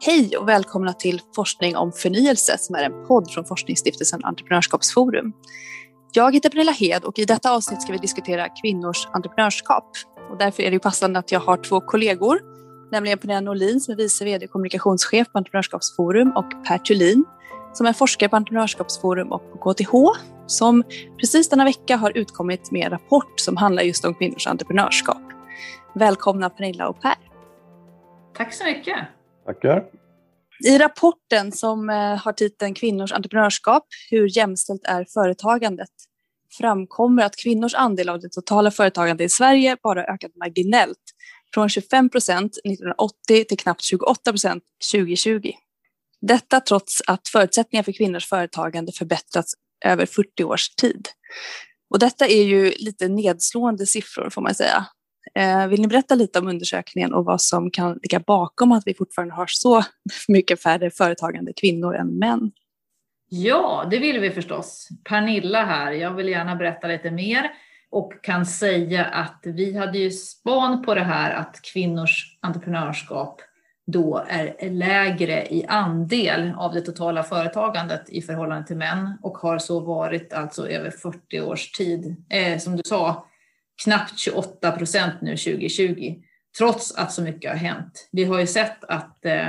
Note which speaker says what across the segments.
Speaker 1: Hej och välkomna till Forskning om förnyelse som är en podd från forskningsstiftelsen Entreprenörskapsforum. Jag heter Pernilla Hed och i detta avsnitt ska vi diskutera kvinnors entreprenörskap. Och därför är det passande att jag har två kollegor, nämligen Pernilla Norlin som är vice vd och kommunikationschef på Entreprenörskapsforum och Per Thulin som är forskare på Entreprenörskapsforum och på KTH som precis denna vecka har utkommit med en rapport som handlar just om kvinnors entreprenörskap. Välkomna Pernilla och Per.
Speaker 2: Tack så mycket.
Speaker 3: Tackar.
Speaker 1: I rapporten som eh, har titeln Kvinnors entreprenörskap, hur jämställt är företagandet? framkommer att kvinnors andel av det totala företagandet i Sverige bara ökat marginellt från 25 procent 1980 till knappt 28 procent 2020. Detta trots att förutsättningar för kvinnors företagande förbättrats över 40 års tid. Och detta är ju lite nedslående siffror får man säga. Eh, vill ni berätta lite om undersökningen och vad som kan ligga bakom att vi fortfarande har så mycket färre företagande kvinnor än män?
Speaker 2: Ja, det vill vi förstås. Pernilla här, jag vill gärna berätta lite mer och kan säga att vi hade ju span på det här att kvinnors entreprenörskap då är lägre i andel av det totala företagandet i förhållande till män och har så varit alltså över 40 års tid. Eh, som du sa, knappt 28 procent nu 2020, trots att så mycket har hänt. Vi har ju sett att eh,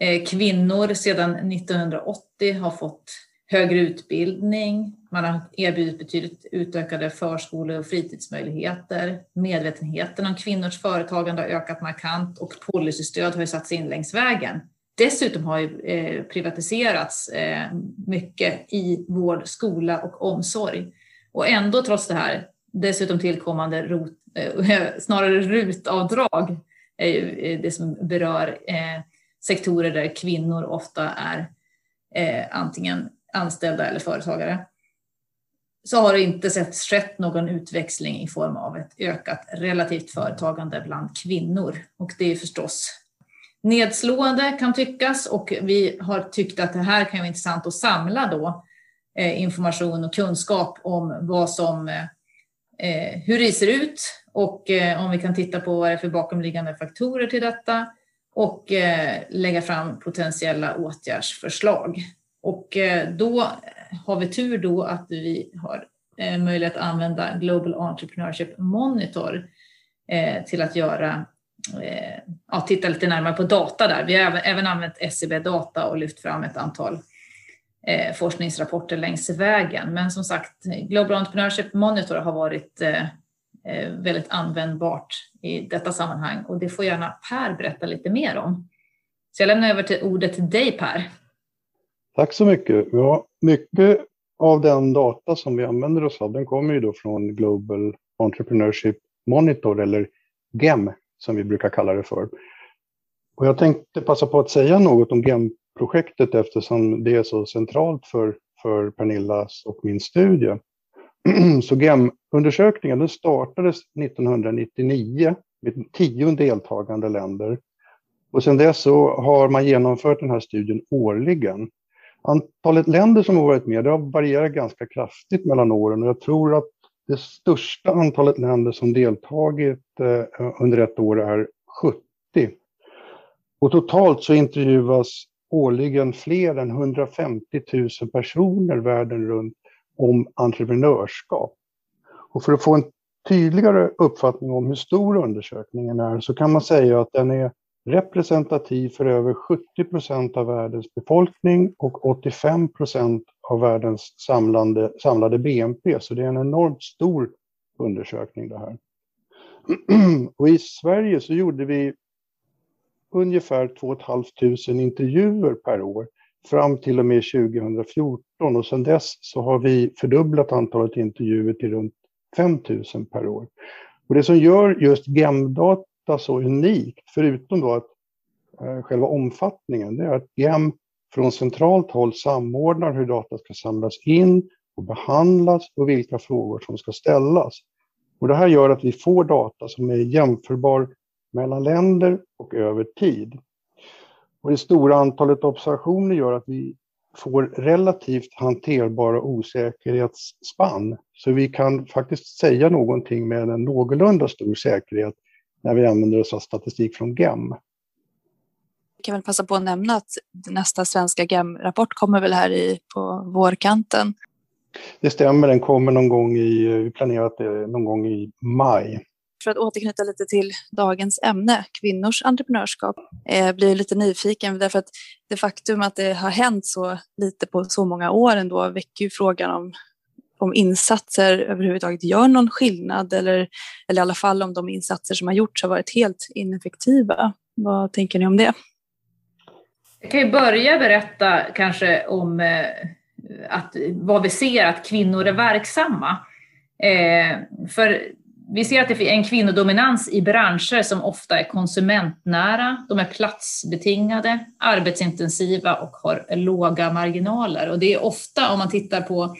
Speaker 2: eh, kvinnor sedan 1980 har fått högre utbildning, man har erbjudit betydligt utökade förskole och fritidsmöjligheter. Medvetenheten om kvinnors företagande har ökat markant och policystöd har ju satts in längs vägen. Dessutom har ju eh, privatiserats mycket i vård, skola och omsorg. Och ändå trots det här, dessutom tillkommande rot, eh, snarare rutavdrag, är ju eh, det som berör eh, sektorer där kvinnor ofta är antingen anställda eller företagare så har det inte sett, skett någon utväxling i form av ett ökat relativt företagande bland kvinnor. Och det är förstås nedslående kan tyckas och vi har tyckt att det här kan vara intressant att samla då information och kunskap om vad som, eh, Eh, hur det ser ut och eh, om vi kan titta på vad det är för bakomliggande faktorer till detta och eh, lägga fram potentiella åtgärdsförslag. Och eh, då har vi tur då att vi har eh, möjlighet att använda Global Entrepreneurship Monitor eh, till att göra, ja, titta lite närmare på data där. Vi har även använt SCB-data och lyft fram ett antal Eh, forskningsrapporter längs vägen. Men som sagt, Global Entrepreneurship Monitor har varit eh, eh, väldigt användbart i detta sammanhang och det får gärna Per berätta lite mer om. Så jag lämnar över till ordet till dig Per.
Speaker 3: Tack så mycket. Ja, mycket av den data som vi använder oss av den kommer ju då från Global Entrepreneurship Monitor eller GEM som vi brukar kalla det för. Och jag tänkte passa på att säga något om GEM, projektet eftersom det är så centralt för, för Pernillas och min studie. Så GEM-undersökningen startades 1999 med tio deltagande länder. Och sedan dess så har man genomfört den här studien årligen. Antalet länder som har varit med det har varierat ganska kraftigt mellan åren och jag tror att det största antalet länder som deltagit eh, under ett år är 70. Och totalt så intervjuas årligen fler än 150 000 personer världen runt om entreprenörskap. Och för att få en tydligare uppfattning om hur stor undersökningen är så kan man säga att den är representativ för över 70 procent av världens befolkning och 85 procent av världens samlande, samlade BNP. Så det är en enormt stor undersökning det här. Och i Sverige så gjorde vi ungefär 2 500 intervjuer per år fram till och med 2014 och sedan dess så har vi fördubblat antalet intervjuer till runt 5 000 per år. Och det som gör just GEM-data så unikt, förutom då att eh, själva omfattningen, det är att GEM från centralt håll samordnar hur data ska samlas in och behandlas och vilka frågor som ska ställas. Och det här gör att vi får data som är jämförbar mellan länder och över tid. Och det stora antalet observationer gör att vi får relativt hanterbara osäkerhetsspann. Så vi kan faktiskt säga någonting med en någorlunda stor säkerhet när vi använder oss av statistik från GEM.
Speaker 1: Jag kan väl passa på att nämna att nästa svenska GEM-rapport kommer väl här i, på vårkanten.
Speaker 3: Det stämmer, den kommer någon gång i, vi planerat det någon gång i maj.
Speaker 1: För att återknyta lite till dagens ämne, kvinnors entreprenörskap, eh, blir lite nyfiken därför att det faktum att det har hänt så lite på så många år ändå väcker ju frågan om, om insatser överhuvudtaget gör någon skillnad eller, eller i alla fall om de insatser som har gjorts har varit helt ineffektiva. Vad tänker ni om det?
Speaker 2: Jag kan ju börja berätta kanske om eh, att, vad vi ser att kvinnor är verksamma. Eh, för vi ser att det är en kvinnodominans i branscher som ofta är konsumentnära, de är platsbetingade, arbetsintensiva och har låga marginaler. Och det är ofta, om man tittar på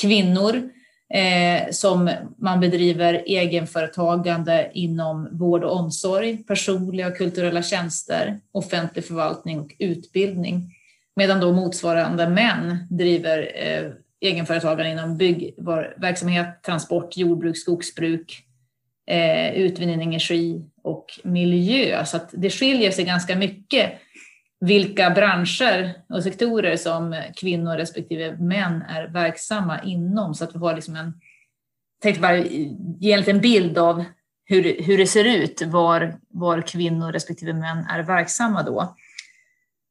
Speaker 2: kvinnor eh, som man bedriver egenföretagande inom vård och omsorg, personliga och kulturella tjänster, offentlig förvaltning och utbildning. Medan då motsvarande män driver eh, egenföretagande inom byggverksamhet, transport, jordbruk, skogsbruk, eh, utvinning, energi och miljö. Så att det skiljer sig ganska mycket vilka branscher och sektorer som kvinnor respektive män är verksamma inom. Så att vi har liksom en, jag tänkte bara ge en liten bild av hur, hur det ser ut, var, var kvinnor respektive män är verksamma då.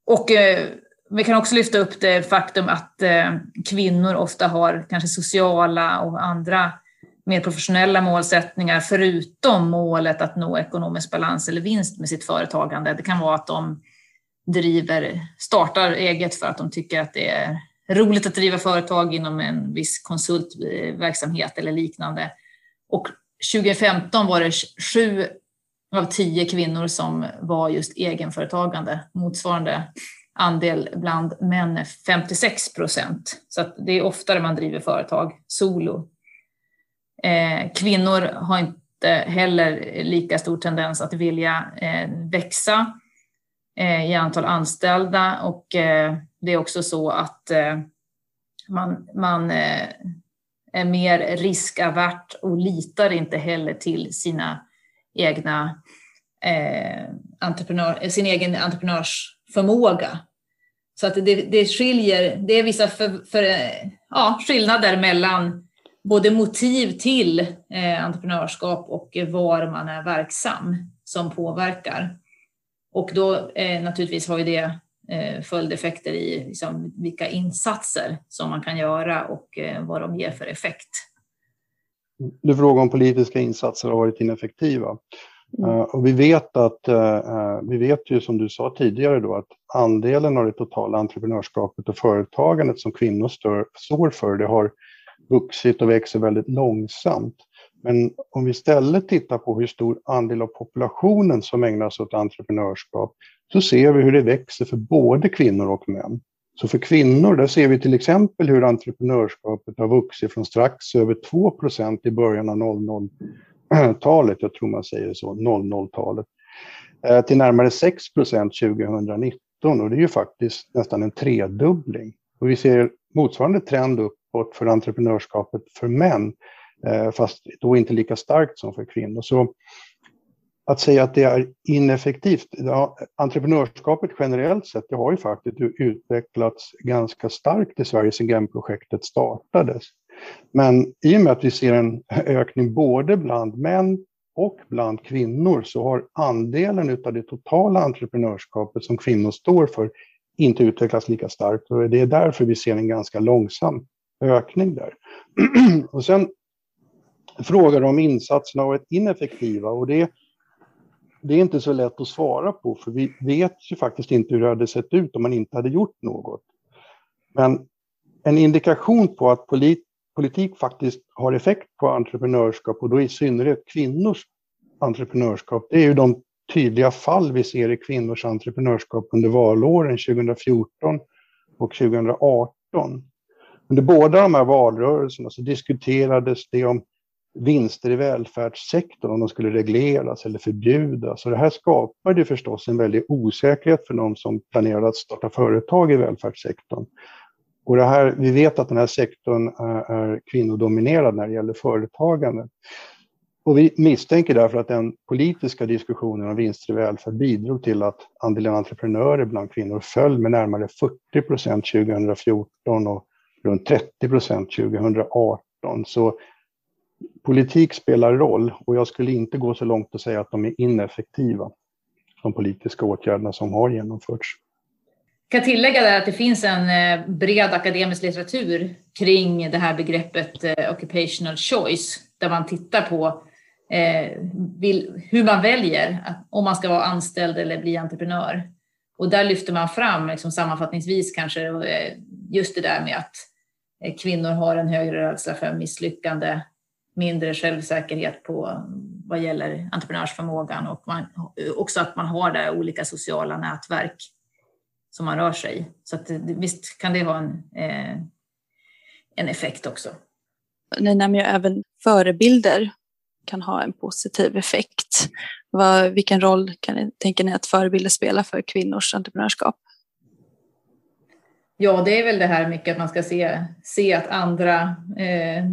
Speaker 2: Och eh, vi kan också lyfta upp det faktum att eh, kvinnor ofta har kanske sociala och andra mer professionella målsättningar förutom målet att nå ekonomisk balans eller vinst med sitt företagande. Det kan vara att de driver, startar eget för att de tycker att det är roligt att driva företag inom en viss konsultverksamhet eller liknande. Och 2015 var det sju av tio kvinnor som var just egenföretagande. Motsvarande andel bland män är 56 procent. Så det är oftare man driver företag solo Eh, kvinnor har inte heller lika stor tendens att vilja eh, växa eh, i antal anställda och eh, det är också så att eh, man, man eh, är mer riskavärt och litar inte heller till sina egna entreprenör, sin egen entreprenörsförmåga. Så att det, det skiljer, det är vissa för, för, ja, skillnader mellan både motiv till eh, entreprenörskap och var man är verksam som påverkar. Och då eh, naturligtvis har ju det eh, följdeffekter i liksom, vilka insatser som man kan göra och eh, vad de ger för effekt.
Speaker 3: Du frågar om politiska insatser har varit ineffektiva. Mm. Uh, och vi vet att, uh, vi vet ju som du sa tidigare då att andelen av det totala entreprenörskapet och företagandet som kvinnor står för, det har vuxit och växer väldigt långsamt. Men om vi istället tittar på hur stor andel av populationen som ägnar sig åt entreprenörskap så ser vi hur det växer för både kvinnor och män. Så för kvinnor, där ser vi till exempel hur entreprenörskapet har vuxit från strax över 2% i början av 00-talet, jag tror man säger så, 00-talet, eh, till närmare 6% 2019 och det är ju faktiskt nästan en tredubbling. Och vi ser motsvarande trend upp uppåt för entreprenörskapet för män, eh, fast då inte lika starkt som för kvinnor. Så att säga att det är ineffektivt, ja, entreprenörskapet generellt sett, det har ju faktiskt utvecklats ganska starkt i Sverige sedan GEM-projektet startades. Men i och med att vi ser en ökning både bland män och bland kvinnor så har andelen av det totala entreprenörskapet som kvinnor står för inte utvecklats lika starkt. Och det är därför vi ser en ganska långsam ökning där. och sen frågar om insatserna har varit ineffektiva och det, det är inte så lätt att svara på för vi vet ju faktiskt inte hur det hade sett ut om man inte hade gjort något. Men en indikation på att polit, politik faktiskt har effekt på entreprenörskap och då i synnerhet kvinnors entreprenörskap, det är ju de tydliga fall vi ser i kvinnors entreprenörskap under valåren 2014 och 2018. Under båda de här valrörelserna så diskuterades det om vinster i välfärdssektorn, om de skulle regleras eller förbjudas. Och det här skapade förstås en väldig osäkerhet för de som planerade att starta företag i välfärdssektorn. Och det här, vi vet att den här sektorn är, är kvinnodominerad när det gäller företagande. och vi misstänker därför att den politiska diskussionen om vinster i välfärd bidrog till att andelen entreprenörer bland kvinnor föll med närmare 40 procent 2014 och runt 30 procent 2018. Så politik spelar roll och jag skulle inte gå så långt och säga att de är ineffektiva, de politiska åtgärderna som har genomförts.
Speaker 2: Jag kan tillägga där att det finns en eh, bred akademisk litteratur kring det här begreppet eh, occupational choice, där man tittar på eh, hur man väljer om man ska vara anställd eller bli entreprenör. Och där lyfter man fram liksom sammanfattningsvis kanske eh, just det där med att Eh, kvinnor har en högre rädsla för misslyckande, mindre självsäkerhet på vad gäller entreprenörsförmågan och man, också att man har där olika sociala nätverk som man rör sig i. Så att, visst kan det ha en, eh, en effekt också.
Speaker 1: Ni nämner ju även förebilder kan ha en positiv effekt. Vad, vilken roll kan ni, tänker ni att förebilder spelar för kvinnors entreprenörskap?
Speaker 2: Ja, det är väl det här mycket att man ska se, se att andra eh,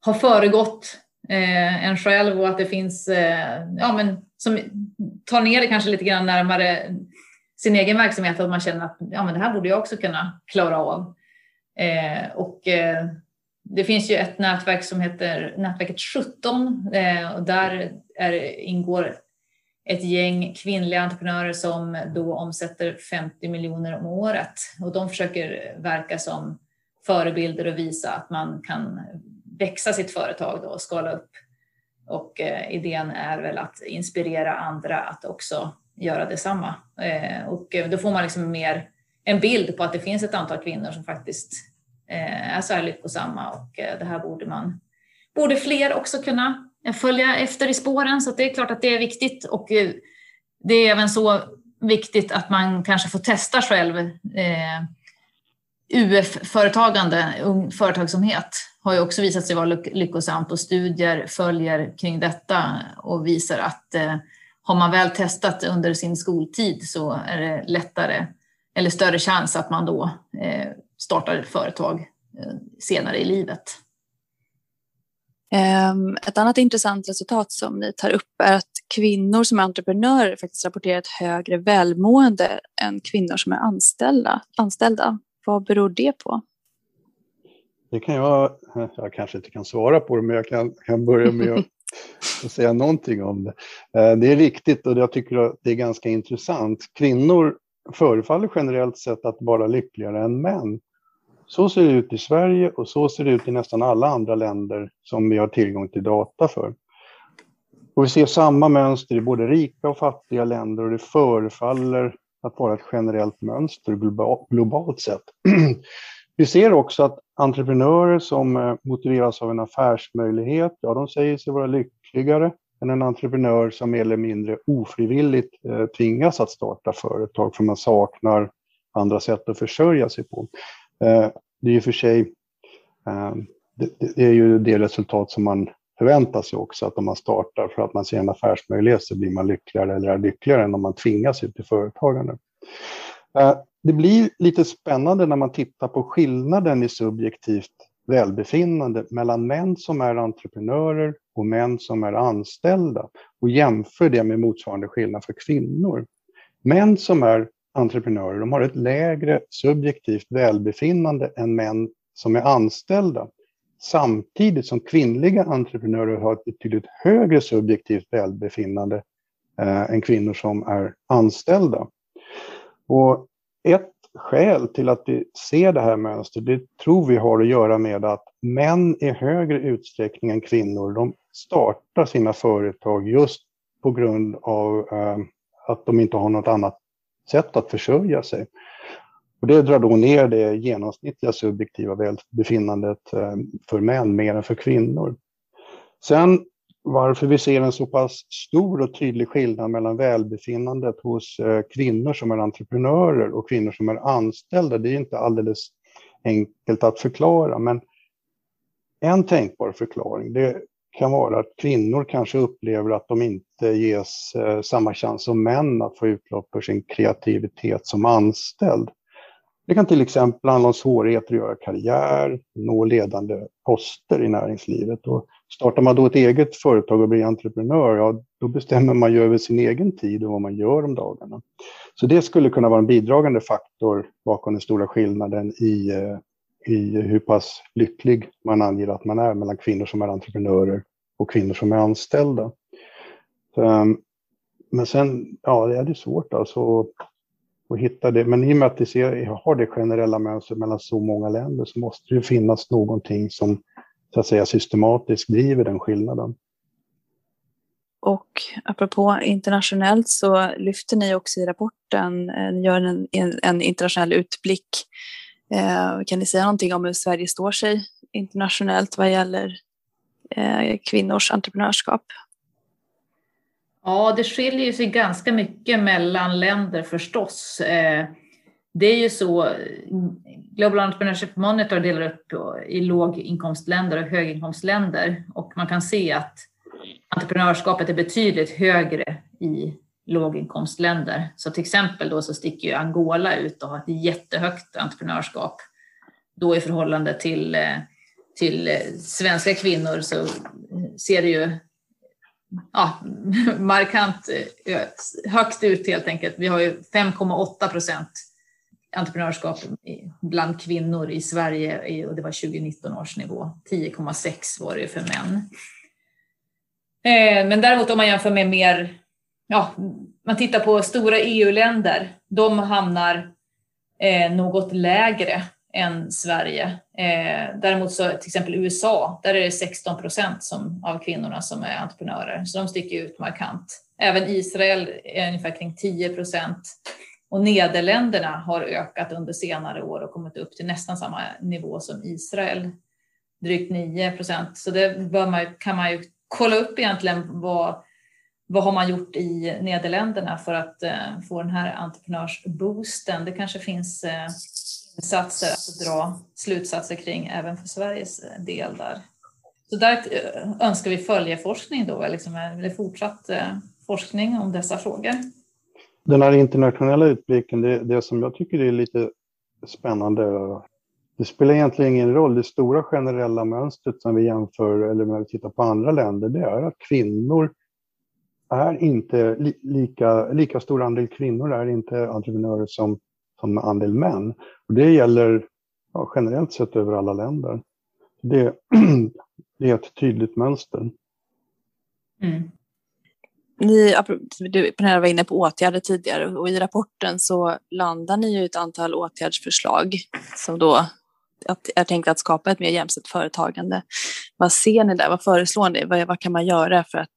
Speaker 2: har föregått eh, en själv och att det finns, eh, ja men som tar ner det kanske lite grann närmare sin egen verksamhet, att man känner att ja, men det här borde jag också kunna klara av. Eh, och eh, det finns ju ett nätverk som heter Nätverket 17 eh, och där är, ingår ett gäng kvinnliga entreprenörer som då omsätter 50 miljoner om året och de försöker verka som förebilder och visa att man kan växa sitt företag då och skala upp. Och eh, idén är väl att inspirera andra att också göra detsamma. Eh, och eh, då får man liksom mer en bild på att det finns ett antal kvinnor som faktiskt eh, är så här lyckosamma och eh, det här borde man, borde fler också kunna följa efter i spåren. Så det är klart att det är viktigt och eh, det är även så viktigt att man kanske får testa själv. Eh, UF-företagande, ung företagsamhet, har ju också visat sig vara lyckosamt och studier följer kring detta och visar att eh, har man väl testat under sin skoltid så är det lättare eller större chans att man då eh, startar ett företag senare i livet.
Speaker 1: Ehm, ett annat intressant resultat som ni tar upp är att kvinnor som är entreprenörer faktiskt rapporterar ett högre välmående än kvinnor som är anställda. anställda. Vad beror det på?
Speaker 3: Det kan jag, jag kanske inte kan svara på det, men jag kan, kan börja med att säga någonting om det. Eh, det är riktigt och jag tycker att det är ganska intressant. Kvinnor förefaller generellt sett att vara lyckligare än män. Så ser det ut i Sverige och så ser det ut i nästan alla andra länder som vi har tillgång till data för. Och vi ser samma mönster i både rika och fattiga länder och det förefaller att vara ett generellt mönster globalt sett. Vi ser också att entreprenörer som eh, motiveras av en affärsmöjlighet, ja de säger sig vara lyckligare än en entreprenör som mer eller mindre ofrivilligt eh, tvingas att starta företag för man saknar andra sätt att försörja sig på. Eh, det är ju för sig, ehm, det är ju det resultat som man förväntar sig också, att om man startar för att man ser en affärsmöjlighet så blir man lyckligare eller är lyckligare än om man tvingas ut i företagande. Eh, det blir lite spännande när man tittar på skillnaden i subjektivt välbefinnande mellan män som är entreprenörer och män som är anställda och jämför det med motsvarande skillnad för kvinnor. Män som är entreprenörer de har ett lägre subjektivt välbefinnande än män som är anställda. Samtidigt som kvinnliga entreprenörer har ett betydligt högre subjektivt välbefinnande eh, än kvinnor som är anställda. Och ett skäl till att vi ser det här mönstret, det tror vi har att göra med att män i högre utsträckning än kvinnor, de startar sina företag just på grund av eh, att de inte har något annat sätt att försörja sig. Och det drar då ner det genomsnittliga subjektiva välbefinnandet eh, för män mer än för kvinnor. Sen varför vi ser en så pass stor och tydlig skillnad mellan välbefinnandet hos eh, kvinnor som är entreprenörer och kvinnor som är anställda, det är inte alldeles enkelt att förklara. Men en tänkbar förklaring det kan vara att kvinnor kanske upplever att de inte ges eh, samma chans som män att få utlopp för sin kreativitet som anställd. Det kan till exempel handla om svårigheter att göra karriär, nå ledande poster i näringslivet. Och Startar man då ett eget företag och blir entreprenör, ja, då bestämmer man ju över sin egen tid och vad man gör om dagarna. Så det skulle kunna vara en bidragande faktor bakom den stora skillnaden i, eh, i hur pass lycklig man anger att man är mellan kvinnor som är entreprenörer och kvinnor som är anställda. Ehm, men sen, ja, det är svårt alltså att hitta det. Men i och med att det har det generella mönstret mellan så många länder så måste det finnas någonting som så att säga systematiskt driver den skillnaden.
Speaker 1: Och apropå internationellt så lyfter ni också i rapporten, eh, ni gör en, en internationell utblick. Eh, kan ni säga någonting om hur Sverige står sig internationellt vad gäller eh, kvinnors entreprenörskap?
Speaker 2: Ja, det skiljer sig ganska mycket mellan länder förstås. Eh, det är ju så, Global Entrepreneurship Monitor delar upp i låginkomstländer och höginkomstländer och man kan se att entreprenörskapet är betydligt högre i låginkomstländer. Så till exempel då så sticker ju Angola ut och har ett jättehögt entreprenörskap. Då i förhållande till, eh, till eh, svenska kvinnor så ser det ju ja, markant eh, högt ut helt enkelt. Vi har ju 5,8 procent entreprenörskap bland kvinnor i Sverige och det var 2019 års nivå. 10,6 var det för män. Men däremot om man jämför med mer, ja, man tittar på stora EU-länder, de hamnar eh, något lägre än Sverige. Eh, däremot så till exempel USA, där är det 16 procent av kvinnorna som är entreprenörer, så de sticker ut markant. Även Israel är ungefär kring 10 procent. Och Nederländerna har ökat under senare år och kommit upp till nästan samma nivå som Israel, drygt 9 procent. Så det man, kan man ju kolla upp egentligen vad, vad har man gjort i Nederländerna för att eh, få den här entreprenörsboosten. Det kanske finns eh, insatser att dra slutsatser kring även för Sveriges eh, del där. Så där eh, önskar vi följeforskning då, liksom, eh, eller fortsatt eh, forskning om dessa frågor
Speaker 3: den här internationella utblicken, det, det som jag tycker är lite spännande, det spelar egentligen ingen roll. Det stora generella mönstret som vi jämför, eller när vi tittar på andra länder, det är att kvinnor är inte li, lika, lika stor andel kvinnor är inte entreprenörer som, som andel män. Och det gäller ja, generellt sett över alla länder. Det, det är ett tydligt mönster.
Speaker 1: Mm ni, du Pernilla var inne på åtgärder tidigare och i rapporten så landar ni ju ett antal åtgärdsförslag som då är tänkt att skapa ett mer jämställt företagande. Vad ser ni där? Vad föreslår ni? Vad, vad kan man göra för att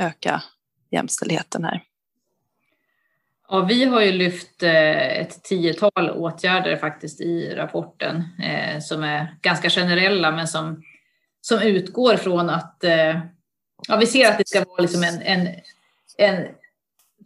Speaker 1: öka jämställdheten här?
Speaker 2: Ja, vi har ju lyft eh, ett tiotal åtgärder faktiskt i rapporten eh, som är ganska generella men som, som utgår från att eh, ja, vi ser att det ska vara liksom en, en en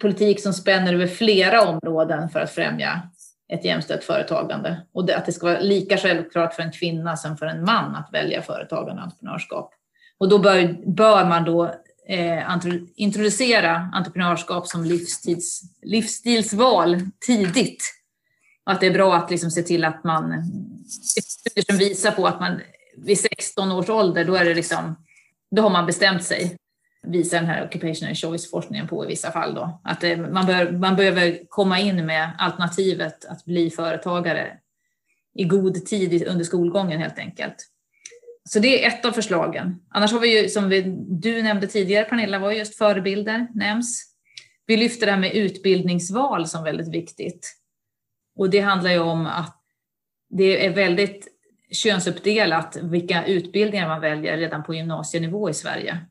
Speaker 2: politik som spänner över flera områden för att främja ett jämställt företagande. Och att det ska vara lika självklart för en kvinna som för en man att välja företagande och entreprenörskap. Och då bör, bör man då eh, introducera entreprenörskap som livstids, livsstilsval tidigt. Och att det är bra att liksom se till att man, studier som visar på att man vid 16 års ålder, då är det liksom, då har man bestämt sig visar den här occupational choice-forskningen på i vissa fall. Då. Att det, man, bör, man behöver komma in med alternativet att bli företagare i god tid under skolgången helt enkelt. Så det är ett av förslagen. Annars har vi ju, som vi, du nämnde tidigare Pernilla, var just förebilder nämns. Vi lyfter det här med utbildningsval som väldigt viktigt. Och det handlar ju om att det är väldigt könsuppdelat vilka utbildningar man väljer redan på gymnasienivå i Sverige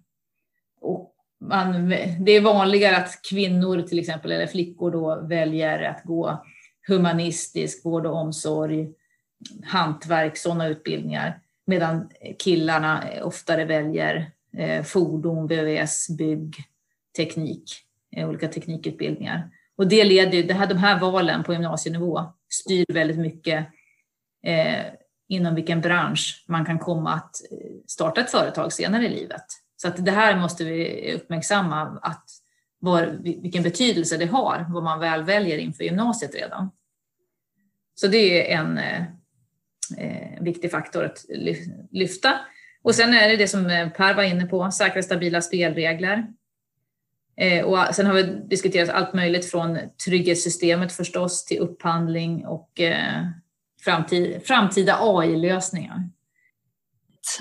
Speaker 2: och man, det är vanligare att kvinnor till exempel, eller flickor då väljer att gå humanistisk, vård och omsorg, hantverk, sådana utbildningar. Medan killarna eh, oftare väljer eh, fordon, VVS, bygg, teknik, eh, olika teknikutbildningar. Och det leder det här, de här valen på gymnasienivå styr väldigt mycket eh, inom vilken bransch man kan komma att starta ett företag senare i livet. Så att det här måste vi uppmärksamma, att var, vilken betydelse det har vad man väl väljer inför gymnasiet redan. Så det är en eh, viktig faktor att lyfta. Och sen är det det som eh, Per var inne på, säkra stabila spelregler. Eh, och sen har vi diskuterat allt möjligt från trygghetssystemet förstås till upphandling och eh, framtid, framtida AI-lösningar.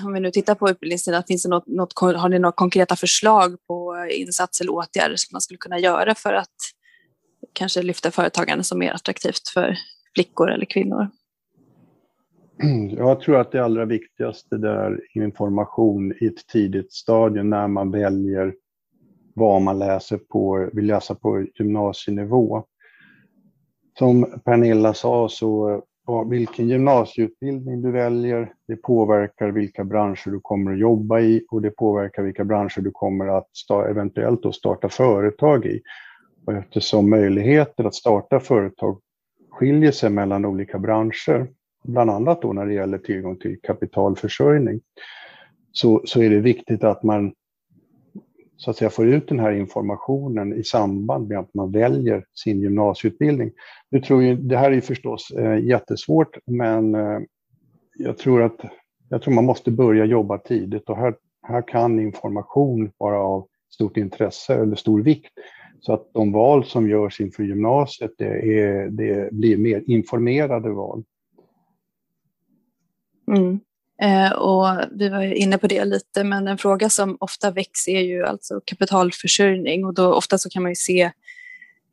Speaker 1: Om vi nu tittar på utbildningssidan, finns det något, något, har ni några konkreta förslag på eh, insatser eller åtgärder som man skulle kunna göra för att kanske lyfta företagande som mer attraktivt för flickor eller kvinnor?
Speaker 3: Jag tror att det allra viktigaste är information i ett tidigt stadium när man väljer vad man läser på, vill läsa på gymnasienivå. Som Pernilla sa så vilken gymnasieutbildning du väljer, det påverkar vilka branscher du kommer att jobba i och det påverkar vilka branscher du kommer att eventuellt att starta företag i. Och eftersom möjligheter att starta företag skiljer sig mellan olika branscher, bland annat då när det gäller tillgång till kapitalförsörjning, så, så är det viktigt att man så att säga får ut den här informationen i samband med att man väljer sin gymnasieutbildning. Nu tror jag, det här är förstås eh, jättesvårt, men eh, jag, tror att, jag tror man måste börja jobba tidigt och här, här kan information vara av stort intresse eller stor vikt. Så att de val som görs inför gymnasiet, det, är, det blir mer informerade val.
Speaker 1: Mm. Eh, och vi var inne på det lite, men en fråga som ofta väcks är ju alltså kapitalförsörjning och då ofta så kan man ju se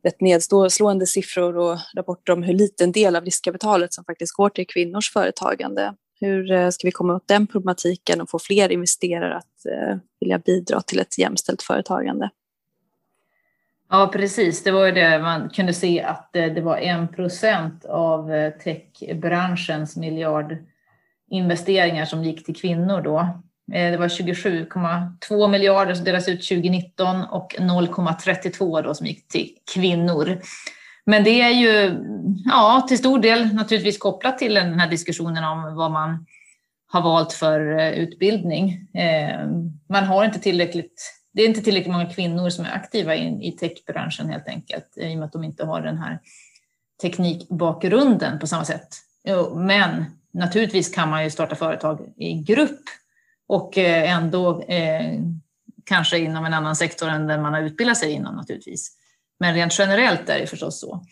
Speaker 1: rätt nedslående siffror och rapporter om hur liten del av riskkapitalet som faktiskt går till kvinnors företagande. Hur eh, ska vi komma åt den problematiken och få fler investerare att eh, vilja bidra till ett jämställt företagande?
Speaker 2: Ja, precis. Det var ju det man kunde se att det var en procent av techbranschens miljard investeringar som gick till kvinnor då. Eh, det var 27,2 miljarder som delades ut 2019 och 0,32 då som gick till kvinnor. Men det är ju ja, till stor del naturligtvis kopplat till den här diskussionen om vad man har valt för eh, utbildning. Eh, man har inte tillräckligt, det är inte tillräckligt många kvinnor som är aktiva i techbranschen helt enkelt, i och med att de inte har den här teknikbakgrunden på samma sätt. Men naturligtvis kan man ju starta företag i grupp och eh, ändå eh, kanske inom en annan sektor än den man har utbildat sig inom naturligtvis. Men rent generellt är det förstås så.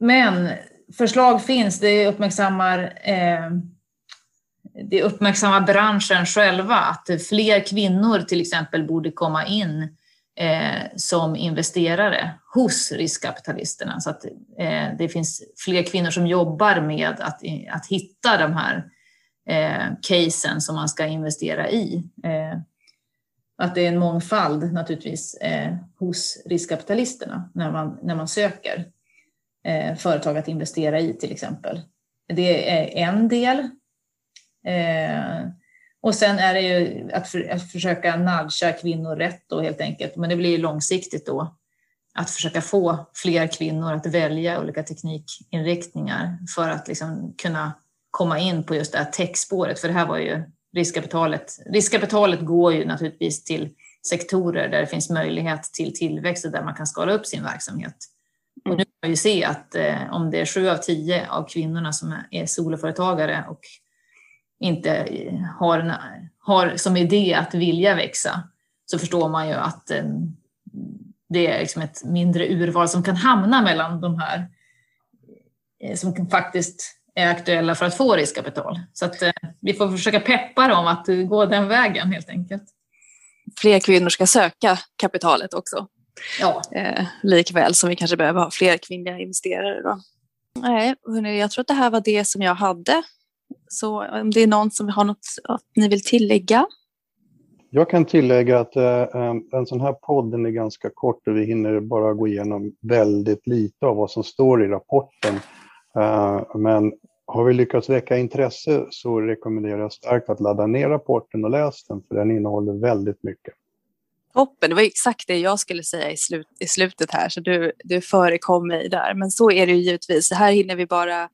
Speaker 2: Men förslag finns, det uppmärksammar, eh, det uppmärksammar branschen själva att fler kvinnor till exempel borde komma in eh, Eh, som investerare hos riskkapitalisterna. Så att eh, det finns fler kvinnor som jobbar med att, att hitta de här eh, casen som man ska investera i. Eh, att det är en mångfald naturligtvis eh, hos riskkapitalisterna när man, när man söker eh, företag att investera i till exempel. Det är en del. Eh, och sen är det ju att, för, att försöka nudga kvinnor rätt då helt enkelt. Men det blir ju långsiktigt då att försöka få fler kvinnor att välja olika teknikinriktningar för att liksom kunna komma in på just det här techspåret. För det här var ju riskkapitalet. Riskkapitalet går ju naturligtvis till sektorer där det finns möjlighet till tillväxt och där man kan skala upp sin verksamhet. Och nu kan vi se att eh, om det är sju av tio av kvinnorna som är soloföretagare och inte har, har som idé att vilja växa så förstår man ju att eh, det är liksom ett mindre urval som kan hamna mellan de här eh, som faktiskt är aktuella för att få riskkapital. Så att eh, vi får försöka peppa dem att gå den vägen helt enkelt.
Speaker 1: Fler kvinnor ska söka kapitalet också. Ja. Eh, likväl som vi kanske behöver ha fler kvinnliga investerare. Då. Nej, jag tror att det här var det som jag hade så om det är någon som har något att ni vill tillägga?
Speaker 3: Jag kan tillägga att eh, en sån här podden är ganska kort och vi hinner bara gå igenom väldigt lite av vad som står i rapporten. Eh, men har vi lyckats väcka intresse så rekommenderar jag starkt att ladda ner rapporten och läs den för den innehåller väldigt mycket.
Speaker 1: Toppen, det var exakt det jag skulle säga i, slut, i slutet här så du, du förekom mig där. Men så är det ju givetvis, här hinner vi bara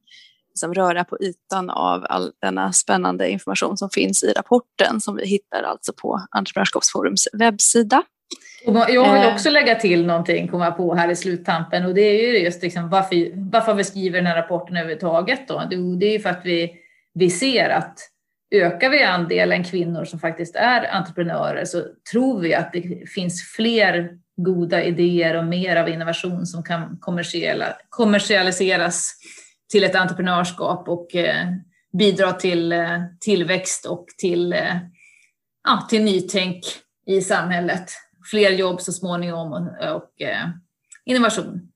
Speaker 1: liksom röra på ytan av all denna spännande information som finns i rapporten som vi hittar alltså på Entreprenörskapsforums webbsida.
Speaker 2: Jag vill eh. också lägga till någonting, komma på här i sluttampen och det är ju just liksom varför, varför vi skriver den här rapporten överhuvudtaget. Då. Det är ju för att vi, vi ser att ökar vi andelen kvinnor som faktiskt är entreprenörer så tror vi att det finns fler goda idéer och mer av innovation som kan kommersialiseras till ett entreprenörskap och eh, bidra till eh, tillväxt och till, eh, ja, till nytänk i samhället. Fler jobb så småningom och, och eh, innovation.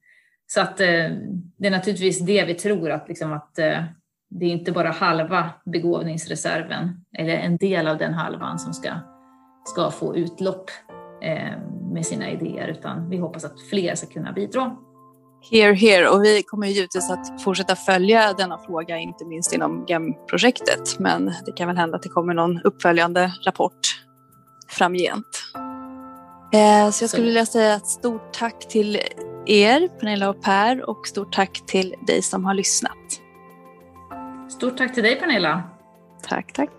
Speaker 2: Så att eh, det är naturligtvis det vi tror att, liksom att eh, det är inte bara halva begåvningsreserven eller en del av den halvan som ska, ska få utlopp med sina idéer utan vi hoppas att fler ska kunna bidra.
Speaker 1: Here, here. Och vi kommer givetvis att fortsätta följa denna fråga, inte minst inom GEM-projektet. Men det kan väl hända att det kommer någon uppföljande rapport framgent. Eh, så jag skulle vilja säga ett stort tack till er, Pernilla och Per, och stort tack till dig som har lyssnat.
Speaker 2: Stort tack till dig Pernilla.
Speaker 1: Tack, tack.